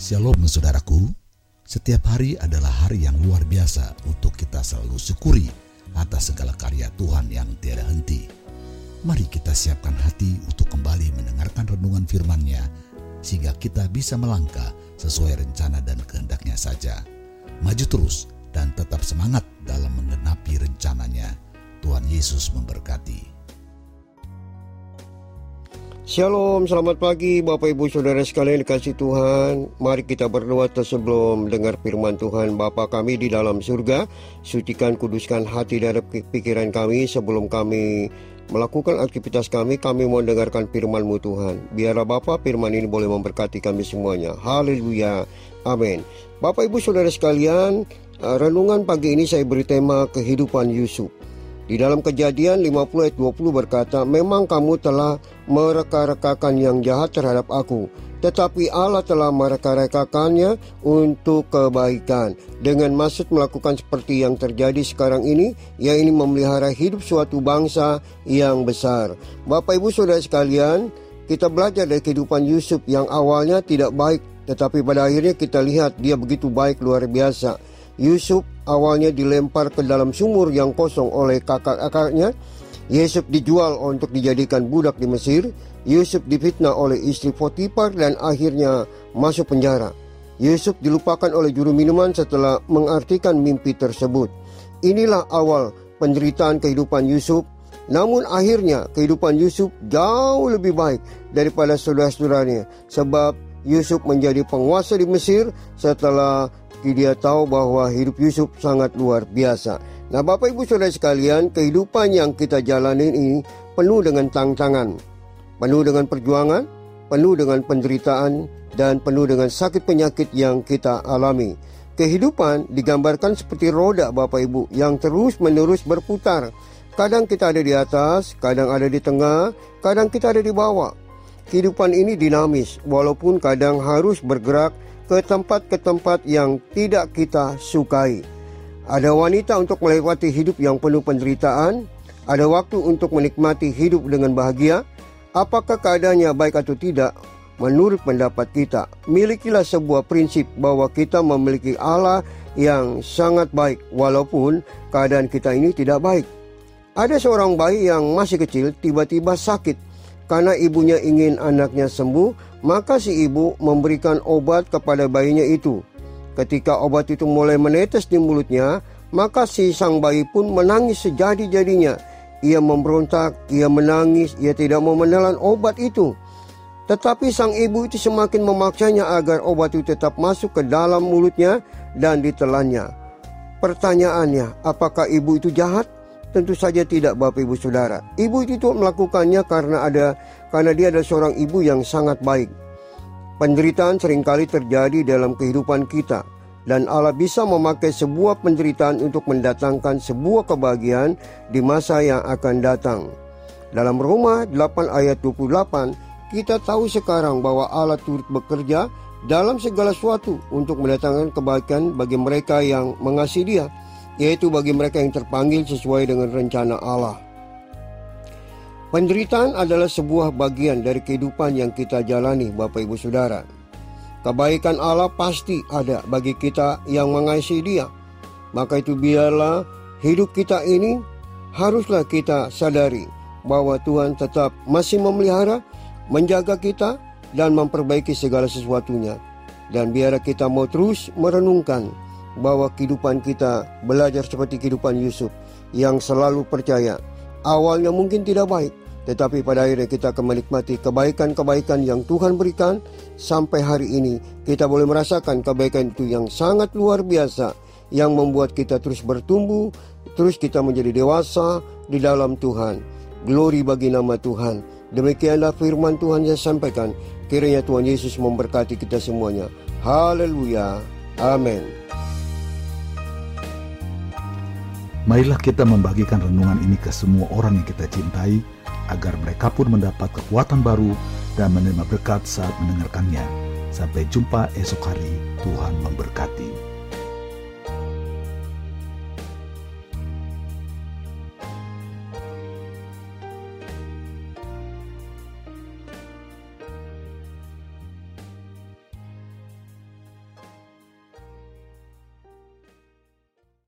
Shalom saudaraku, setiap hari adalah hari yang luar biasa untuk kita selalu syukuri atas segala karya Tuhan yang tiada henti. Mari kita siapkan hati untuk kembali mendengarkan renungan firman-Nya sehingga kita bisa melangkah sesuai rencana dan kehendaknya saja. Maju terus dan tetap semangat dalam menggenapi rencananya. Tuhan Yesus memberkati. Shalom, selamat pagi Bapak Ibu Saudara sekalian dikasih Tuhan. Mari kita berdoa sebelum dengar firman Tuhan. Bapa kami di dalam surga Sucikan kuduskan hati dan pikiran kami sebelum kami melakukan aktivitas kami. Kami mau dengarkan firman-Mu Tuhan. Biarlah Bapa firman ini boleh memberkati kami semuanya. Haleluya, amin. Bapak Ibu Saudara sekalian eh, Renungan pagi ini saya beri tema kehidupan Yusuf di dalam kejadian 50 ayat 20 berkata, Memang kamu telah mereka-rekakan yang jahat terhadap aku, tetapi Allah telah mereka-rekakannya untuk kebaikan. Dengan maksud melakukan seperti yang terjadi sekarang ini, yaitu memelihara hidup suatu bangsa yang besar. Bapak Ibu Saudara sekalian, kita belajar dari kehidupan Yusuf yang awalnya tidak baik, tetapi pada akhirnya kita lihat dia begitu baik luar biasa. Yusuf awalnya dilempar ke dalam sumur yang kosong oleh kakak-kakaknya. Yusuf dijual untuk dijadikan budak di Mesir. Yusuf difitnah oleh istri Potifar dan akhirnya masuk penjara. Yusuf dilupakan oleh juru minuman setelah mengartikan mimpi tersebut. Inilah awal penderitaan kehidupan Yusuf. Namun akhirnya kehidupan Yusuf jauh lebih baik daripada saudara-saudaranya sebab Yusuf menjadi penguasa di Mesir setelah dia tahu bahwa hidup Yusuf sangat luar biasa. Nah Bapak Ibu Saudara sekalian, kehidupan yang kita jalani ini penuh dengan tantangan, penuh dengan perjuangan, penuh dengan penderitaan, dan penuh dengan sakit penyakit yang kita alami. Kehidupan digambarkan seperti roda Bapak Ibu yang terus menerus berputar. Kadang kita ada di atas, kadang ada di tengah, kadang kita ada di bawah. Kehidupan ini dinamis, walaupun kadang harus bergerak ke tempat ke tempat yang tidak kita sukai. Ada wanita untuk melewati hidup yang penuh penderitaan, ada waktu untuk menikmati hidup dengan bahagia. Apakah keadaannya baik atau tidak? Menurut pendapat kita, milikilah sebuah prinsip bahwa kita memiliki Allah yang sangat baik walaupun keadaan kita ini tidak baik. Ada seorang bayi yang masih kecil tiba-tiba sakit karena ibunya ingin anaknya sembuh, maka si ibu memberikan obat kepada bayinya itu. Ketika obat itu mulai menetes di mulutnya, maka si sang bayi pun menangis sejadi-jadinya. Ia memberontak, ia menangis, ia tidak mau menelan obat itu. Tetapi sang ibu itu semakin memaksanya agar obat itu tetap masuk ke dalam mulutnya dan ditelannya. Pertanyaannya, apakah ibu itu jahat? Tentu saja tidak Bapak Ibu Saudara. Ibu itu melakukannya karena ada karena dia adalah seorang ibu yang sangat baik. Penderitaan sering kali terjadi dalam kehidupan kita dan Allah bisa memakai sebuah penderitaan untuk mendatangkan sebuah kebahagiaan di masa yang akan datang. Dalam Roma 8 ayat 28, kita tahu sekarang bahwa Allah turut bekerja dalam segala sesuatu untuk mendatangkan kebaikan bagi mereka yang mengasihi Dia yaitu bagi mereka yang terpanggil sesuai dengan rencana Allah. Penderitaan adalah sebuah bagian dari kehidupan yang kita jalani, Bapak Ibu Saudara. Kebaikan Allah pasti ada bagi kita yang mengasihi Dia. Maka itu biarlah hidup kita ini haruslah kita sadari bahwa Tuhan tetap masih memelihara, menjaga kita, dan memperbaiki segala sesuatunya. Dan biar kita mau terus merenungkan bahwa kehidupan kita belajar seperti kehidupan Yusuf yang selalu percaya. Awalnya mungkin tidak baik, tetapi pada akhirnya kita akan menikmati kebaikan-kebaikan yang Tuhan berikan sampai hari ini. Kita boleh merasakan kebaikan itu yang sangat luar biasa yang membuat kita terus bertumbuh, terus kita menjadi dewasa di dalam Tuhan. Glory bagi nama Tuhan. Demikianlah firman Tuhan yang sampaikan. Kiranya Tuhan Yesus memberkati kita semuanya. Haleluya. Amin. Marilah kita membagikan renungan ini ke semua orang yang kita cintai, agar mereka pun mendapat kekuatan baru dan menerima berkat saat mendengarkannya. Sampai jumpa esok hari, Tuhan memberkati.